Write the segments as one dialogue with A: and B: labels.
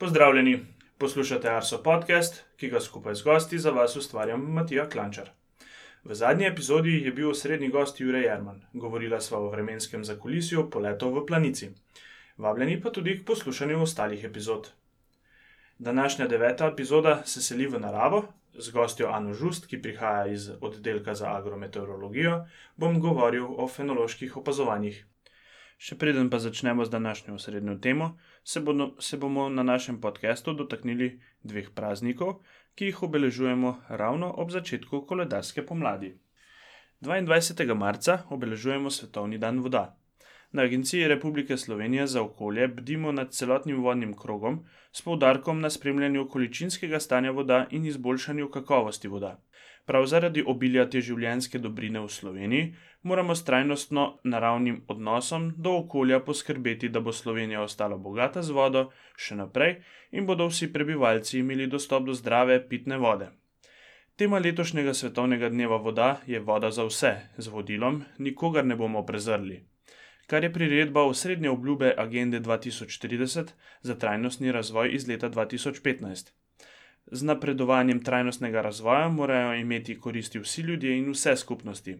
A: Pozdravljeni, poslušate Arso podcast, ki ga skupaj z gosti za vas ustvarjam Matija Klančar. V zadnji epizodi je bil osrednji gost Jurek Jerman, govorila sva o vremenskem zakulisju poletov v planici. Vabljeni pa tudi k poslušanju ostalih epizod. Današnja deveta epizoda se seli v naravo, z gostjo Anu Žust, ki prihaja iz oddelka za agrometeorologijo, bom govoril o fenoloških opazovanjih. Še preden pa začnemo z današnjo osrednjo temo, se, bodo, se bomo na našem podkastu dotaknili dveh praznikov, ki jih obeležujemo ravno ob začetku koledarske pomladi. 22. marca obeležujemo Svetovni dan voda. Na Agenciji Republike Slovenije za okolje bdimo nad celotnim vodnim krogom s poudarkom na spremljanju količinskega stanja voda in izboljšanju kakovosti voda. Prav zaradi obilja te življenjske dobrine v Sloveniji moramo s trajnostno naravnim odnosom do okolja poskrbeti, da bo Slovenija ostala bogata z vodo še naprej in bodo vsi prebivalci imeli dostop do zdrave pitne vode. Tema letošnjega svetovnega dneva voda je voda za vse, z vodilom: nikogar ne bomo prezrli kar je priredba osrednje obljube Agende 2030 za trajnostni razvoj iz leta 2015. Z napredovanjem trajnostnega razvoja morajo imeti koristi vsi ljudje in vse skupnosti.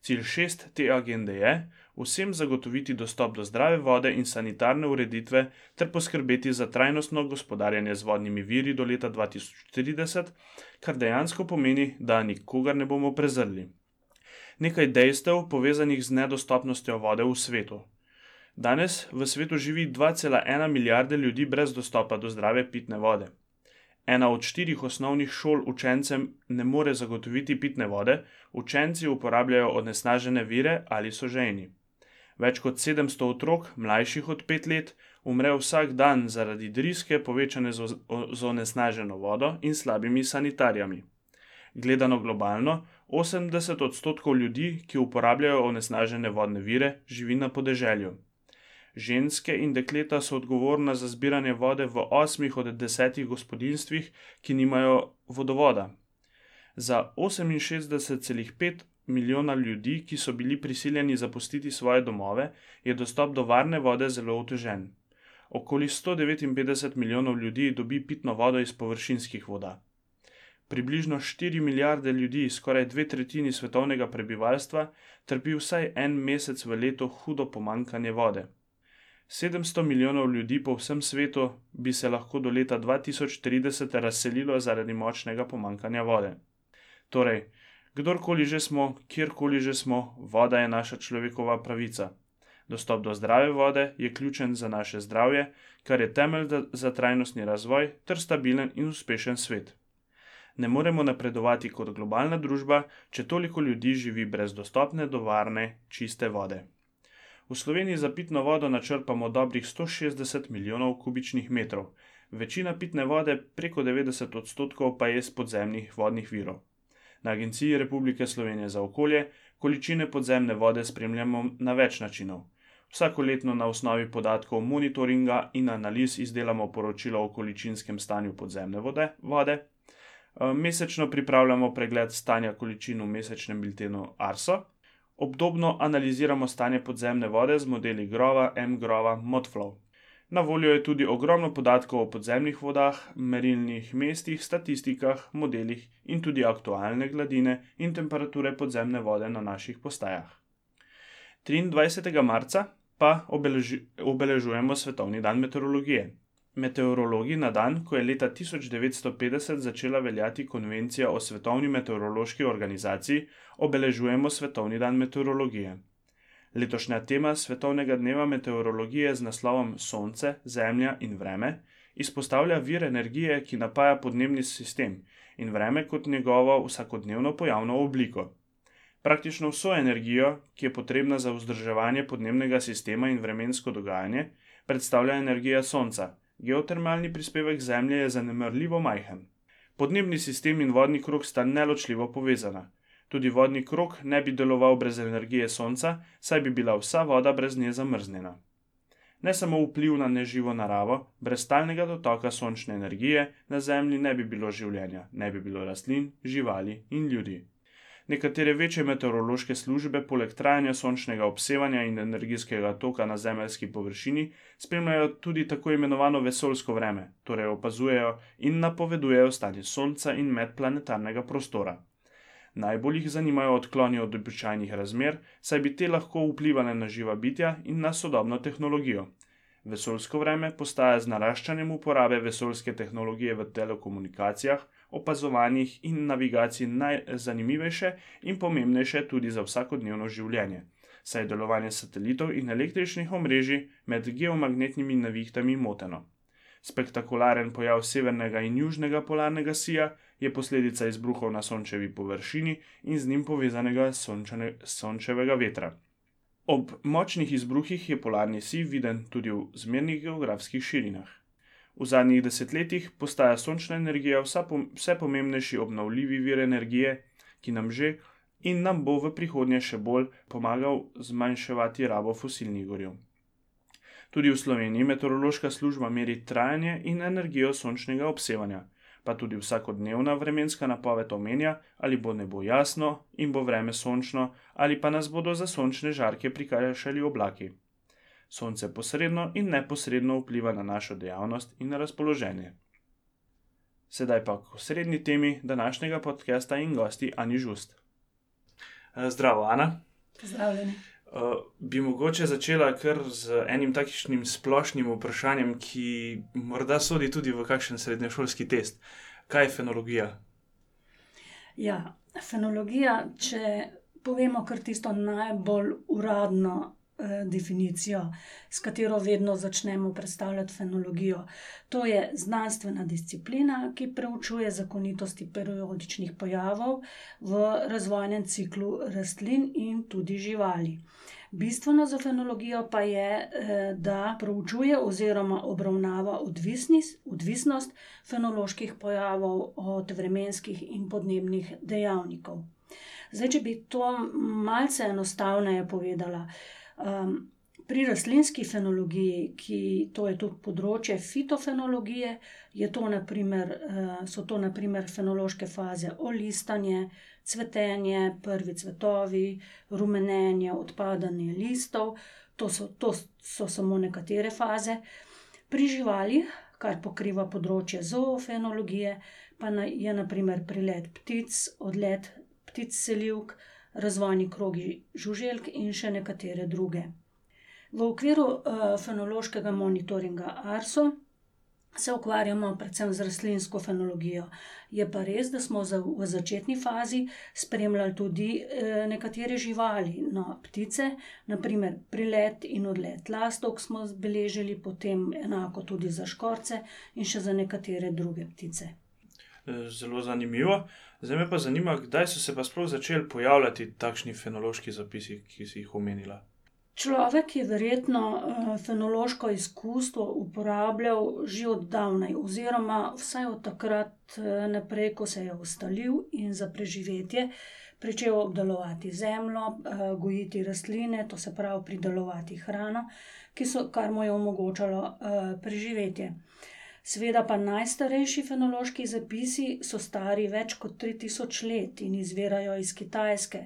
A: Cilj šest te agende je vsem zagotoviti dostop do zdrave vode in sanitarne ureditve ter poskrbeti za trajnostno gospodarjanje z vodnimi viri do leta 2030, kar dejansko pomeni, da nikogar ne bomo prezrli nekaj dejstev povezanih z nedostopnostjo vode v svetu. Danes v svetu živi 2,1 milijarde ljudi brez dostopa do zdrave pitne vode. Ena od štirih osnovnih šol učencem ne more zagotoviti pitne vode, učenci uporabljajo onesnažene vire ali so žejni. Več kot 700 otrok, mlajših od 5 let, umre vsak dan zaradi driske, povečane z onesnaženo vodo in slabimi sanitarijami. Gledano globalno, 80 odstotkov ljudi, ki uporabljajo onesnažene vodne vire, živi na podeželju. Ženske in dekleta so odgovorna za zbiranje vode v osmih od desetih gospodinstvih, ki nimajo vodovoda. Za 68,5 milijona ljudi, ki so bili prisiljeni zapustiti svoje domove, je dostop do varne vode zelo otežen. Okoli 159 milijonov ljudi dobi pitno vodo iz površinskih voda približno 4 milijarde ljudi, skoraj dve tretjini svetovnega prebivalstva, trpi vsaj en mesec v letu hudo pomankanje vode. 700 milijonov ljudi po vsem svetu bi se lahko do leta 2030 razselilo zaradi močnega pomankanja vode. Torej, kdorkoli že smo, kjerkoli že smo, voda je naša človekova pravica. Dostop do zdrave vode je ključen za naše zdravje, kar je temelj za trajnostni razvoj ter stabilen in uspešen svet ne moremo napredovati kot globalna družba, če toliko ljudi živi brez dostopne do varne, čiste vode. V Sloveniji za pitno vodo načrpamo dobrih 160 milijonov kubičnih metrov, večina pitne vode, preko 90 odstotkov, pa je iz podzemnih vodnih virov. Na Agenciji Republike Slovenije za okolje količine podzemne vode spremljamo na več načinov. Vsako leto na osnovi podatkov monitoringa in analiz izdelamo poročilo o količinskem stanju podzemne vode. vode. Eh, mesečno pripravljamo pregled stanja količin v mesečnem biltenu Arso, obdobno analiziramo stanje podzemne vode z modeli Grova, M-Grova, Modflow. Na voljo je tudi ogromno podatkov o podzemnih vodah, merilnih mestih, statistikah, modelih in tudi aktualne gladine in temperature podzemne vode na naših postajah. 23. marca pa obeleži, obeležujemo Svetovni dan meteorologije. Meteorologi na dan, ko je leta 1950 začela veljati konvencija o svetovni meteorološki organizaciji, obeležujemo Svetovni dan meteorologije. Letošnja tema Svetovnega dneva meteorologije z naslovom Sonce, Zemlja in vreme izpostavlja vir energije, ki napaja podnebni sistem in vreme kot njegovo vsakodnevno pojavno obliko. Praktično vso energijo, ki je potrebna za vzdrževanje podnebnega sistema in vremensko dogajanje, predstavlja energija Sonca geotermalni prispevek Zemlje je zanemrljivo majhen. Podnebni sistem in vodni krok sta neločljivo povezana. Tudi vodni krok ne bi deloval brez energije Sonca, saj bi bila vsa voda brez nje zamrznjena. Ne samo vpliv na neživo naravo, brez stalnega dotoka sončne energije na Zemlji ne bi bilo življenja, ne bi bilo rastlin, živali in ljudi. Nekatere večje meteorološke službe, poleg trajanja sončnega obsevanja in energijskega toka na zemeljski površini, spremljajo tudi tako imenovano vesoljsko vreme, torej opazujejo in napovedujejo stanje Sonca in medplanetarnega prostora. Najbolj jih zanimajo odkloni od običajnih razmer, saj bi te lahko vplivali na živa bitja in na sodobno tehnologijo. Vesoljsko vreme postaja z naraščanjem uporabe vesoljske tehnologije v telekomunikacijah, opazovanjih in navigaciji najzanimivejše in pomembnejše tudi za vsakodnevno življenje, saj je delovanje satelitov in električnih omrežij med geomagnetnimi navihtami moteno. Spektakularen pojav severnega in južnega polarnega sija je posledica izbruhov na sončevi površini in z njim povezanega sončane, sončevega vetra. Ob močnih izbruhih je polarni sij viden tudi v zmernih geografskih širinah. V zadnjih desetletjih postaja sončna energija vse pomembnejši obnovljivi vir energije, ki nam že in nam bo v prihodnje še bolj pomagal zmanjševati rabo fosilnih goriv. Tudi v Sloveniji meteorološka služba meri trajanje in energijo sončnega obsevanja, pa tudi vsakodnevna vremenska napoved omenja, ali bo nebo jasno in bo vreme sončno, ali pa nas bodo za sončne žarke prikašali oblaki. Sonce posredno in neposredno vpliva na našo dejavnost in razpoloženje. Sedaj pa k osrednji temi današnjega podcasta in gosti Ani Žust. Eh, zdravo, Ana.
B: Pozdravljeni.
A: Uh, bi mogoče začela kar z enim takšnim splošnim vprašanjem, ki morda sodi tudi v kakšen srednješolski test. Kaj je fenologija?
B: Ja, fenologija, če povemo kar tisto najbolj uradno Eh, definicijo, s katero vedno začnemo predstavljati fenologijo. To je znanstvena disciplina, ki preučuje zakonitosti periodičnih pojavov v razvojnem ciklu rastlin in tudi živali. Bistveno za fenologijo pa je, eh, da proučuje oziroma obravnava odvisnost fenoloških pojavov od vremenskih in podnebnih dejavnikov. Zdaj, če bi to malce enostavneje povedala. Pri rastlinski fenologiji, ki to je tudi področje fitofenologije, to naprimer, uh, so to naprimer fenološke faze olistanje, cvetenje, prvi cvetovi, rumenenje, odpadanje listov. To so, to so samo nekatere faze. Pri živalih, kar pokriva področje zoofenologije, pa je naprimer prilet ptic, odlet ptic selivk razvojni krogi žuželk in še nekatere druge. V okviru uh, fenološkega monitoringa ARSO se ukvarjamo predvsem z rastlinsko fenologijo. Je pa res, da smo v začetni fazi spremljali tudi uh, nekatere živali, no, ptice, naprimer prilet in odlet lastovk smo zbeležili, potem enako tudi za škorce in še za nekatere druge ptice.
A: Zelo zanimivo. Zdaj me pa zanima, kdaj so se pa sploh začeli pojavljati takšni fenološki zapisi, ki si jih omenila.
B: Človek je verjetno uh, fenološko izkustvo uporabljal že od davnaj, oziroma vsaj od takrat uh, naprej, ko se je ustalil in za preživetje začel obdelovati zemljo, gojiti rastline, to se pravi pridelovati hrano, kar mu je omogočalo preživetje. Seveda pa najstarejši fenološki zapisi so stari več kot 3000 let in izvirajo iz Kitajske.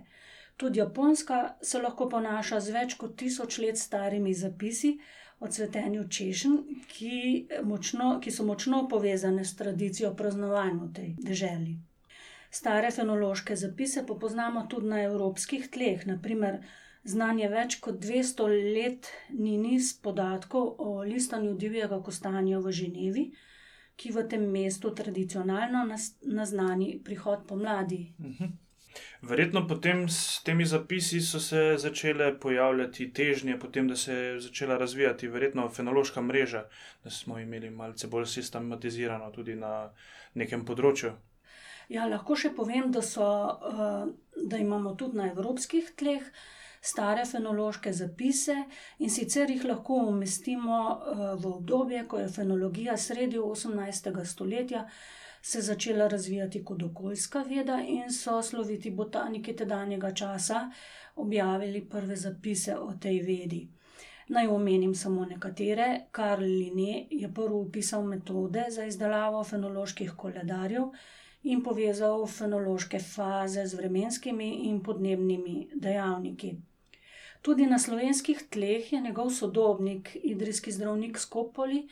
B: Tudi Japonska se lahko ponaša z več kot 1000 let starimi zapisi o cvetenju češenj, ki, ki so močno povezane s tradicijo praznovanja v tej deželi. Stare fenološke zapise pa poznamo tudi na evropskih tleh, naprimer Znan je več kot 200 let ni niz podatkov o listanju divjega kostanja v Ženevi, ki v tem mestu tradicionalno naznani prihod pomladi.
A: Mhm. Verjetno potem s temi zapisi so se začele pojavljati težnje, potem da se je začela razvijati verjetno fenološka mreža, da smo imeli malce bolj sistematizirano tudi na nekem področju.
B: Ja, lahko še povem, da, so, eh, da imamo tudi na evropskih tleh stare fenološke zapise in sicer jih lahko umestimo eh, v obdobje, ko je fenologija sredi 18. stoletja se začela razvijati kot okoljska veda in so sloviti botaniki tedanjega časa objavili prve zapise o tej vedi. Naj omenim samo nekatere. Karl Linne je prvi opisal metode za izdelavo fenoloških koledarjev in povezal fenološke faze z vremenskimi in podnebnimi dejavniki. Tudi na slovenskih tleh je njegov sodobnik, idrijski zdravnik Skopoli,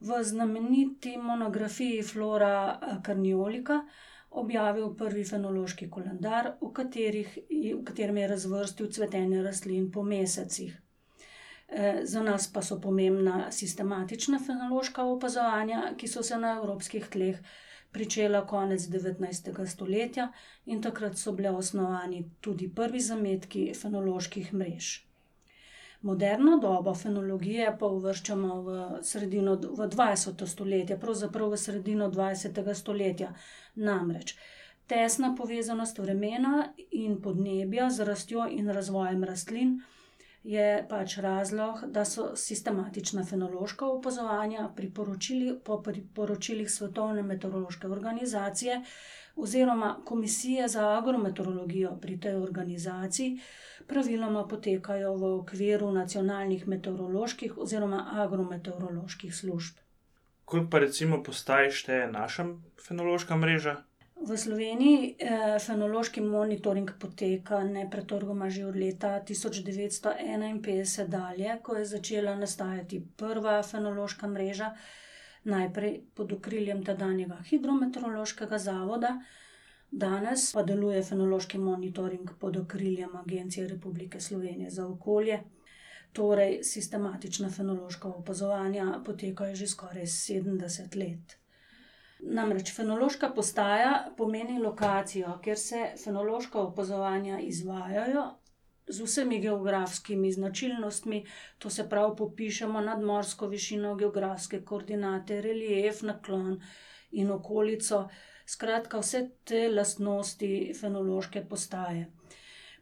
B: v znameniti monografiji Flora Carniolika objavil prvi fenološki koledar, v, katerih, v katerem je razvrstil cvetenje rastlin po mesecih. Za nas pa so pomembna sistematična fenološka opazovanja, ki so se na evropskih tleh pričela konec devetnajstega stoletja, in takrat so bili osnovani tudi prvi zametki fenoloških mrež. Moderno dobo fenologije pa uvrščamo v sredino, v dvajseto stoletje, pravzaprav v sredino dvajsetega stoletja. Namreč tesna povezanost vremena in podnebja z rastjo in razvojem rastlin je pač razlog, da so sistematična fenološka opazovanja priporočili, po priporočilih Svetovne meteorološke organizacije oziroma Komisije za agrometeorologijo pri tej organizaciji praviloma potekajo v okviru nacionalnih meteoroloških oziroma agrometeoroloških služb.
A: Koliko pa recimo postaj šteje naša fenološka mreža?
B: V Sloveniji, fenološki monitoring poteka nepretrgoma že od leta tisoč devetsto enainpetdeset dalje, ko je začela nastajati prva fenološka mreža, najprej pod okriljem tedanjega Hidrometeorološkega zavoda, danes pa deluje fenološki monitoring pod okriljem Agencije Republike Slovenije za okolje. Torej sistematična fenološka opazovanja potekajo že skoraj sedemdeset let. Namreč fenološka postaja pomeni lokacijo, kjer se fenološka opazovanja izvajajo z vsemi geografskimi značilnostmi, to se pravi, popišemo nadmorsko višino, geografske koordinate, relief, naklon in okolico. Skratka, vse te lastnosti fenološke postaje.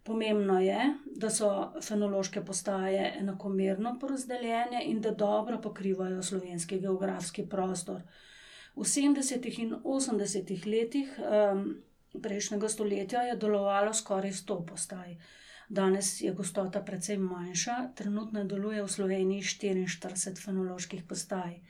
B: Pomembno je, da so fenološke postaje enakomerno porazdeljene in da dobro pokrivajo slovenski geografski prostor. V sedemdesetih in osemdesetih letih, prejšnjega stoletja je delovalo skoraj sto postaj. Danes je gostota precej manjša, trenutno deluje v Sloveniji štiriinštirideset fenoloških postaj.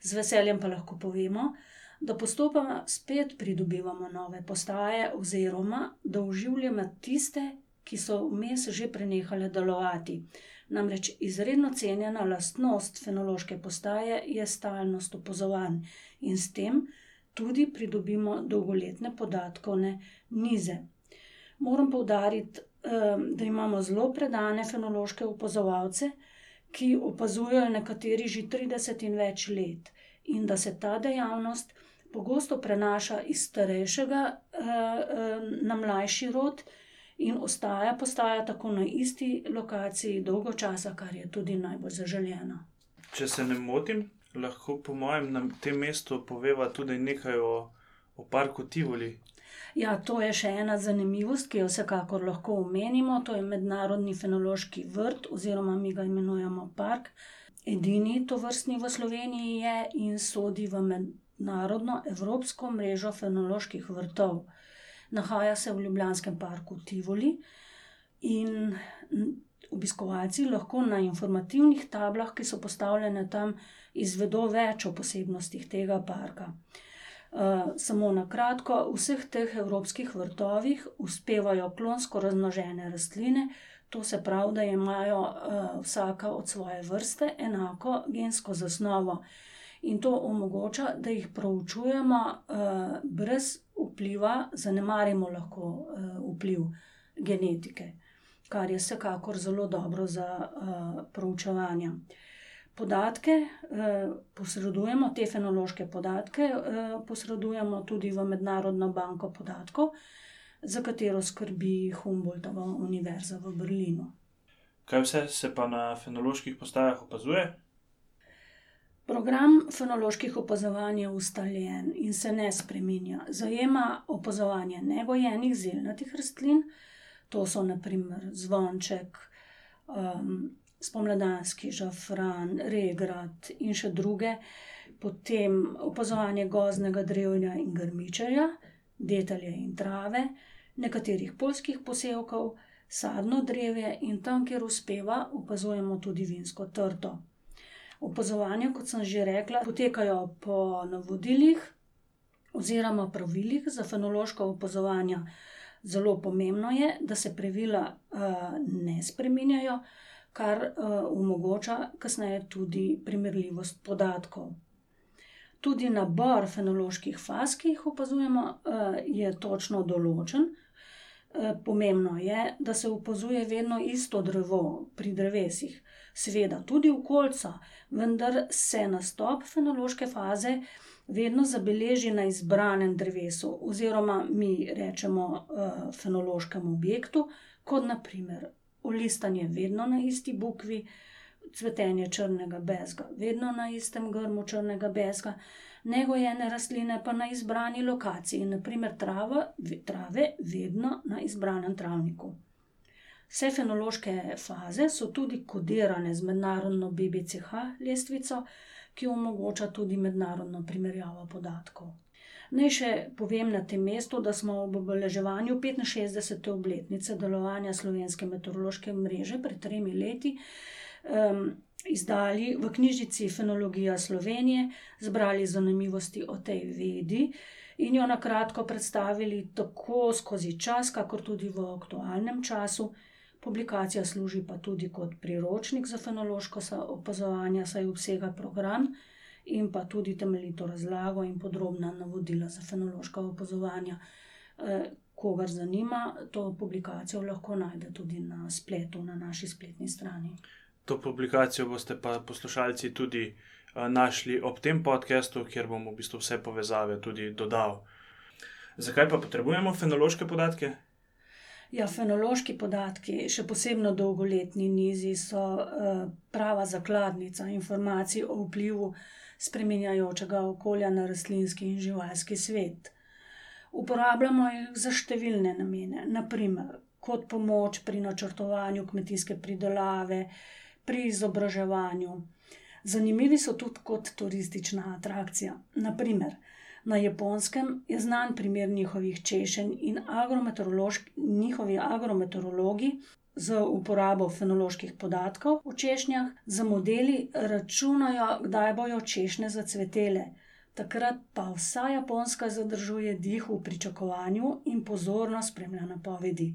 B: Z veseljem pa lahko povemo, da postopoma spet pridobivamo nove postaje oziroma da oživljamo tiste, ki so vmes že prenehale delovati. Namreč izredno cenjena lastnost fenološke postaje je stalnost opazovanj in s tem tudi pridobimo dolgoletne podatkovne nize. Moram poudariti, da imamo zelo predane fenološke opazovalce, ki opazujejo nekateri že trideset in več let. In da se ta dejavnost pogosto prenaša iz starejšega, na mlajši rod in ostaja postaja tako na isti lokaciji dolgo časa, kar je tudi najbolj zaželeno.
A: Če se ne motim, lahko po mojem na tem mestu poveva tudi nekaj o, o parku Tivoli.
B: Ja, to je še ena zanimivost, ki jo vsekakor lahko omenimo, to je mednarodni fenološki vrt oziroma mi ga imenujemo park. Edini tovrstni v Sloveniji je in sodi v mednarodno evropsko mrežo fenoloških vrtov. Nahaja se v ljubljanskem parku Tivoli in obiskovalci lahko na informativnih tablah, ki so postavljene tam, izvedo več o posebnostih tega parka. samo na kratko, v vseh teh evropskih vrtovih uspevajo klonsko razmnožene rastline, to se pravi, da imajo, vsaka od svoje vrste enako gensko zasnovo. In to omogoča, da jih proučujemo, brez vpliva, zanemarimo lahko, vpliv genetike. Kar je vsekakor zelo dobro za, proučevanja. Podatke, posredujemo, te fenološke podatke, posredujemo tudi v Mednarodno banko podatkov, za katero skrbi Humboldtova univerza v Berlinu.
A: Kaj vse se pa na fenoloških postajah opazuje?
B: Program fenoloških opazovanj je ustaljen in se ne spreminja. Zajema opazovanje negojenih zelnatih rastlin, to so na primer zvonček, spomladanski žafran, regrat in še druge. Potem opazovanje gozdnega drevja in grmičevja, detelje in trave, nekaterih poljskih posevkov, sadno drevje in tam, kjer uspeva, opazujemo tudi vinsko trto. Opazovanja, kot sem že rekla, potekajo po navodilih oziroma pravilih za fenološko opazovanje. Zelo pomembno je, da se pravila uh, ne spreminjajo, kar uh, omogoča kasneje tudi primerljivost podatkov. Tudi nabor fenoloških faz, ki jih opazujemo, uh, je točno določen. Pomembno je, da se opazuje vedno isto drevo pri drevesih, seveda tudi v kolca, vendar se nastop fenološke faze vedno zabeleži na izbranem drevesu, oziroma mi rečemo uh, fenološkem objektu, kot naprimer olistanje vedno na isti bukvi, cvetenje črnega bezga vedno na istem grmu črnega bezga, negojene rastline pa na izbrani lokaciji, naprimer trava, trave vedno na izbranem travniku. Vse fenološke faze so tudi kodirane z mednarodno BBCH lestvico, ki omogoča tudi mednarodno primerjavo podatkov. Naj še povem na tem mestu, da smo ob obeleževanju 65. obletnice delovanja slovenske meteorološke mreže pred tremi leti um, izdali v knjižici Fenologija Slovenije, zbrali zanimivosti o tej vedi in jo na kratko predstavili tako skozi čas, kakor tudi v aktualnem času. Publikacija služi pa tudi kot priročnik za fenološko opazovanje, saj obsega program in pa tudi temeljito razlago in podrobna navodila za fenološko opazovanje. Eh, kogar zanima, to publikacijo lahko najde tudi na spletu, na naši spletni strani.
A: To publikacijo boste pa poslušalci tudi eh, našli ob tem podkastu, kjer bom v bistvu vse povezave tudi dodal. Zakaj pa potrebujemo fenološke podatke?
B: Ja, fenološki podatki, še posebej dolgoletni nizi, so uh, prava zakladnica informacij o vplivu spremenjajočega okolja na rastlinski in živalski svet. Uporabljamo jih za številne namene, naprimer kot pomoč pri načrtovanju kmetijske pridelave, pri izobraževanju. Zanimivi so tudi kot turistična atrakcija. Naprimer, Na japonskem je znan primer njihovih češenj in njihovi agrometeorologi z uporabo fenoloških podatkov o češnjah za modeli računajo, kdaj bojo češnje zacvetele. Takrat pa vsa Japonska zadržuje dih v pričakovanju in pozorno spremlja napovedi.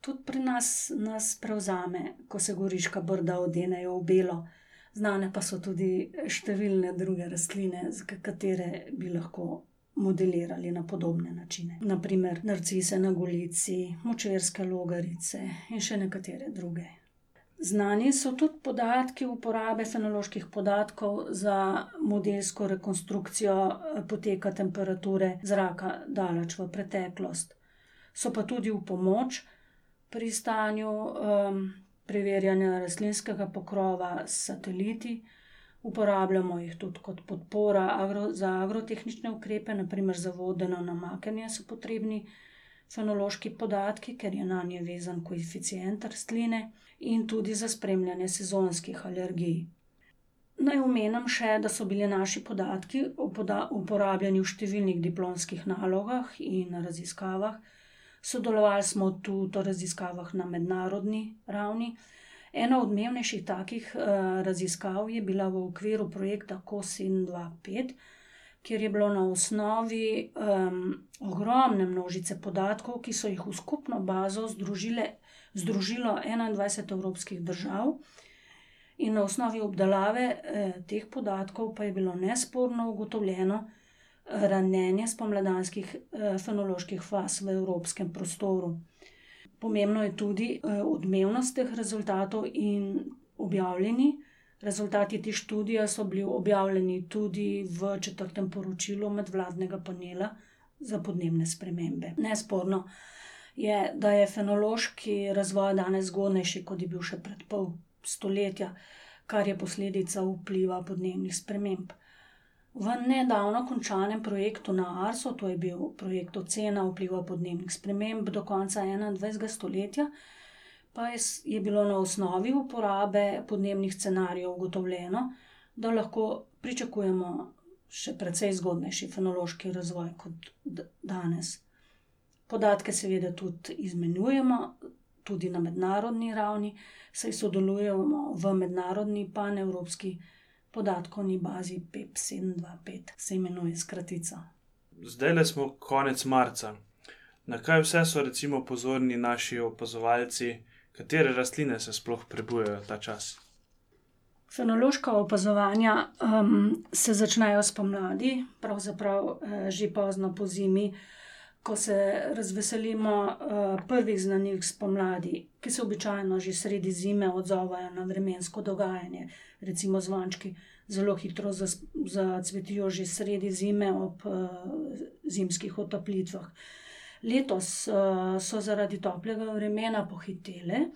B: Tudi pri nas nas prevzame, ko se goriška brda odenejo v belo znane pa so tudi številne druge rastline, katere bi lahko modelirali na podobne načine. Naprimer, narcise na golici, močerske logarice in še nekatere druge. Znani so tudi podatki uporabe fenoloških podatkov za modelsko rekonstrukcijo eh, poteka temperature zraka daleč v preteklost. So pa tudi v pomoč pri stanju um, preverjanja rastlinskega pokrova s sateliti. Uporabljamo jih tudi kot podpora agro, za agrotehnične ukrepe, naprimer za vodeno namakanje so potrebni fenološki podatki, ker je na nje vezan koeficient rastline in tudi za spremljanje sezonskih alergij. Naj omenim še, da so bili naši podatki uporabljeni v številnih diplomskih nalogah in raziskavah, Sodelovali smo tudi v raziskavah na mednarodni ravni. Ena od odmevnejših takih uh, raziskav je bila v okviru projekta COSIN 2.5, kjer je bilo na osnovi um, ogromne množice podatkov, ki so jih v skupno bazo združile, združilo 21 evropskih držav. In na osnovi obdelave eh, teh podatkov pa je bilo nesporno ugotovljeno, ranjenje spomladanskih eh, fenoloških faz v evropskem prostoru. Pomembno je tudi eh, odmevnost teh rezultatov in objavljeni. Rezultati te študije so bili objavljeni tudi v četrtem poročilu medvladnega panela za podnebne spremembe. Nesporno je, da je fenološki razvoj danes zgodnejši, kot je bil še pred pol stoletja, kar je posledica vpliva podnebnih sprememb. V nedavno končanem projektu na Arsu, to je bil projekt ocena vpliva podnebnih sprememb do konca 21. stoletja, pa je bilo na osnovi uporabe podnebnih scenarijev ugotovljeno, da lahko pričakujemo še precej zgodnejši fenološki razvoj kot danes. Podatke seveda tudi izmenjujemo, tudi na mednarodni ravni, saj sodelujemo v mednarodni panevropski podatkovni bazi PEP725, se imenuje skratica.
A: zdaj le smo konec marca. Na kaj vse so recimo pozorni naši opazovalci, katere rastline se sploh prebujajo ta čas?
B: Fenološka opazovanja um, se začnejo spomladi, pravzaprav uh, že pozno po zimi, ko se razveselimo uh, prvih znanilk spomladi, ki se običajno že sredi zime odzovajo na vremensko dogajanje. Recimo zvončki zelo hitro zacvetijo že sredi zime ob uh, zimskih otoplitvah. Letos uh, so zaradi toplega vremena pohitele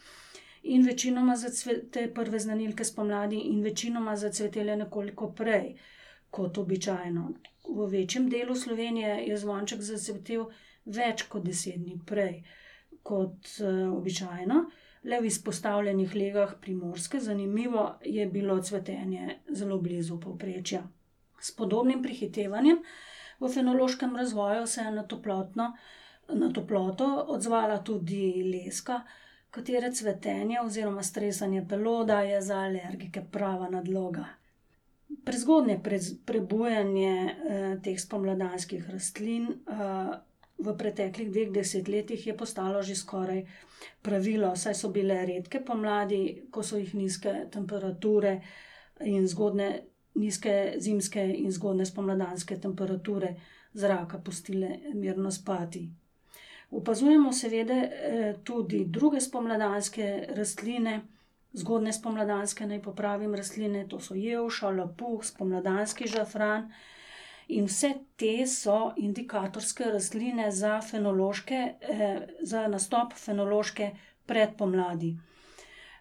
B: in večinoma zacvete prve znanilke spomladi, in večinoma zacvetele nekoliko prej kot običajno. V večjem delu Slovenije je zvonček zacvetel več kot deset dni prej kot uh, običajno, le v izpostavljenih legah primorske, zanimivo je bilo cvetenje zelo blizu povprečja. S podobnim prehitevanjem v fenološkem razvoju se je na, toplotno, na toploto odzvala tudi leska, katere cvetenje oziroma stresanje peloda je za alergike prava nadloga. Prezgodnje prebujanje eh, teh spomladanskih rastlin eh, v preteklih dveh desetletjih je postalo že skoraj pravilo, saj so bile redke pomladi, ko so jih nizke temperature in zgodne, nizke zimske in zgodne spomladanske temperature zraka pustile mirno spati. Opazujemo seveda eh, tudi druge spomladanske rastline, zgodne spomladanske, naj popravim rastline, to so jevša, lapuh, spomladanski žafran. In vse te so indikatorske rastline za, eh, za nastop fenološke predpomladi.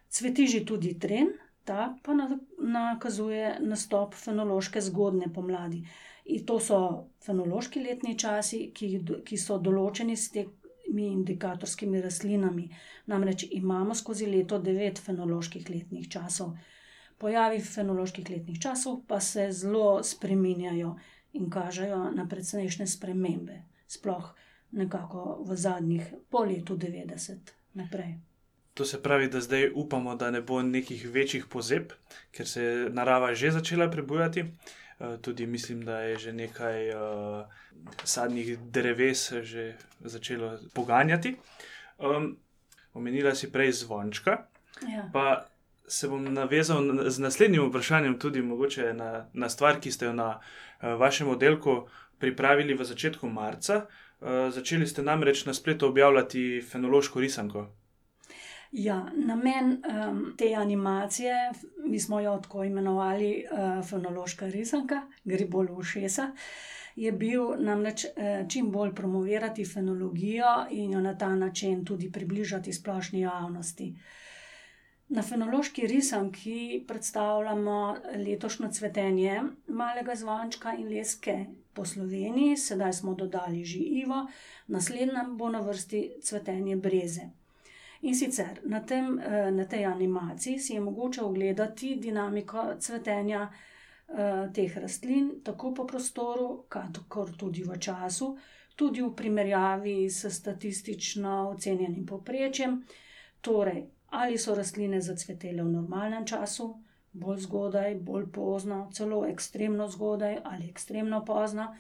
B: Cveti že tudi tren, ta pa nakazuje nastop fenološke zgodne pomladi. In to so fenološki letni časi, ki, ki so določeni s tem indikatorskimi rastlinami. Namreč imamo skozi leto devet fenoloških letnih časov. Pojavi fenoloških letnih časov pa se zelo spreminjajo in kažejo na precejšnje spremembe, sploh nekako v zadnjih pol letu 90 naprej.
A: To se pravi, da zdaj upamo, da ne bo nekih večjih pozeb, ker se je narava že začela prebujati. Eh, tudi mislim, da je že nekaj uh, sadnih dreves že začelo poganjati. Um, omenila si prej zvončka.
B: Ja.
A: Pa se bom navezal z naslednjim vprašanjem, tudi na, na stvar, ki ste jo na uh, vašem oddelku pripravili v začetku marca. Uh, začeli ste namreč na spletu objavljati fenološko risanko.
B: Ja, namen um, te animacije, mi smo jo tako imenovali uh, fenološka risanka, gre bolj v šesa, je bil namreč uh, čim bolj promovirati fenologijo in jo na ta način tudi približati splošni javnosti. Na fenološki risanki predstavljamo letošnjo cvetenje malega zvončka in leske po Sloveniji, sedaj smo dodali že Ivo, naslednja bo na vrsti cvetenje breze. In sicer na, tem, eh, na tej animaciji si je mogoče ogledati dinamiko cvetenja eh, teh rastlin, tako po prostoru, kot tudi v času, tudi v primerjavi s statistično ocenjenim povprečjem. Torej, ali so rastline zacvetele v normalnem času, bolj zgodaj, bolj pozno, celo ekstremno zgodaj ali ekstremno pozno,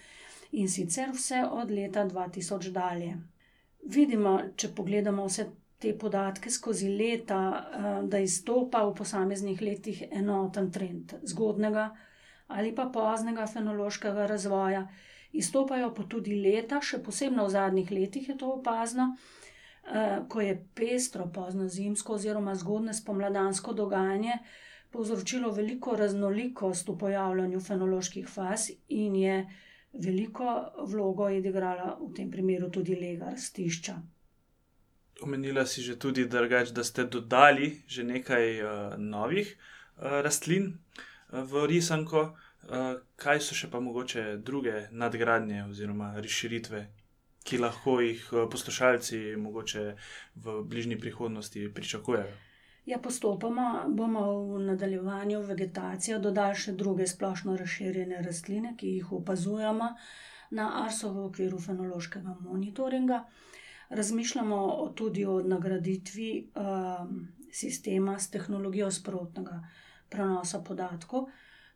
B: in sicer vse od leta 2000 dalje. Vidimo, če pogledamo vse te podatke skozi leta, eh, da izstopa v posameznih letih enoten trend zgodnega ali pa poznega fenološkega razvoja. Izstopajo pa tudi leta, še posebej v zadnjih letih je to opazno, eh, ko je pestro pozno zimsko oziroma zgodne spomladansko dogajanje povzročilo veliko raznolikost v pojavljanju fenoloških faz in je veliko vlogo odigrala v tem primeru tudi lega rastišča.
A: Omenila si že tudi, drgač, da ste dodali že nekaj uh, novih uh, rastlin uh, v risanko. Uh, kaj so še pa mogoče druge nadgradnje oziroma razširitve, ki lahko jih uh, poslušalci mogoče v bližnji prihodnosti pričakujejo?
B: Ja, postopoma bomo v nadaljevanju vegetacije dodali še druge splošno razširjene rastline, ki jih opazujemo na ARSO v okviru fenološkega monitoringa. Razmišljamo tudi o nagraditvi um, sistema s tehnologijo sprotnega prenosa podatkov.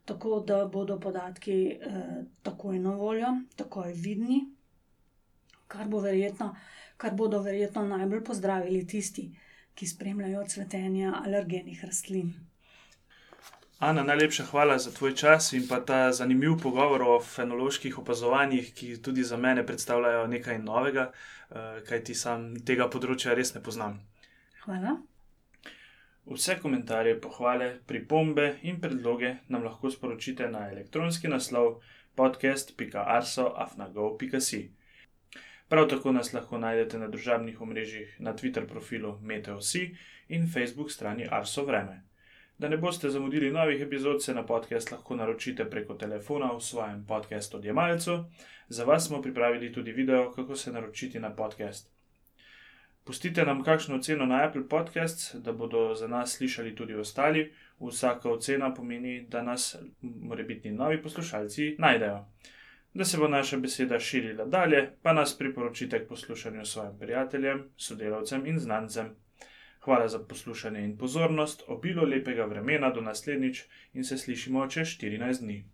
B: tako da bodo podatki eh, takoj na voljo, takoj vidni, kar, bo verjetno, kar bodo verjetno najbolj pozdravili tisti, ki spremljajo cvetenje alergenih rastlin.
A: Ana, najlepša hvala za tvoj čas in pa ta zanimiv pogovor o fenoloških opazovanjih, ki tudi za mene predstavljajo nekaj novega, eh, kaj ti sam tega področja res ne poznam.
B: Hvala.
A: Vse komentarje, pohvale, pripombe in predloge nam lahko sporočite na elektronski naslov podcast.arso.afnago.si. Prav tako nas lahko najdete na družabnih omrežjih na Twitter profilu MeteoSi in Facebook strani Arso Vreme. Da ne boste zamudili novih epizod, se na podcast lahko naročite preko telefona v svojem podkastu odjemalcu. Za vas smo pripravili tudi video, kako se naročiti na podcast. Pustite nam kakšno oceno na Apple Podcasts, da bodo za nas slišali tudi ostali. Vsaka ocena pomeni, da nas, morebitni novi poslušalci, najdejo. Da se bo naša beseda širila dalje, pa nas priporočite k poslušanju svojim prijateljem, sodelavcem in znancem. Hvala za poslušanje in pozornost, obilo lepega vremena do naslednjič in se slišimo čez 14 dni.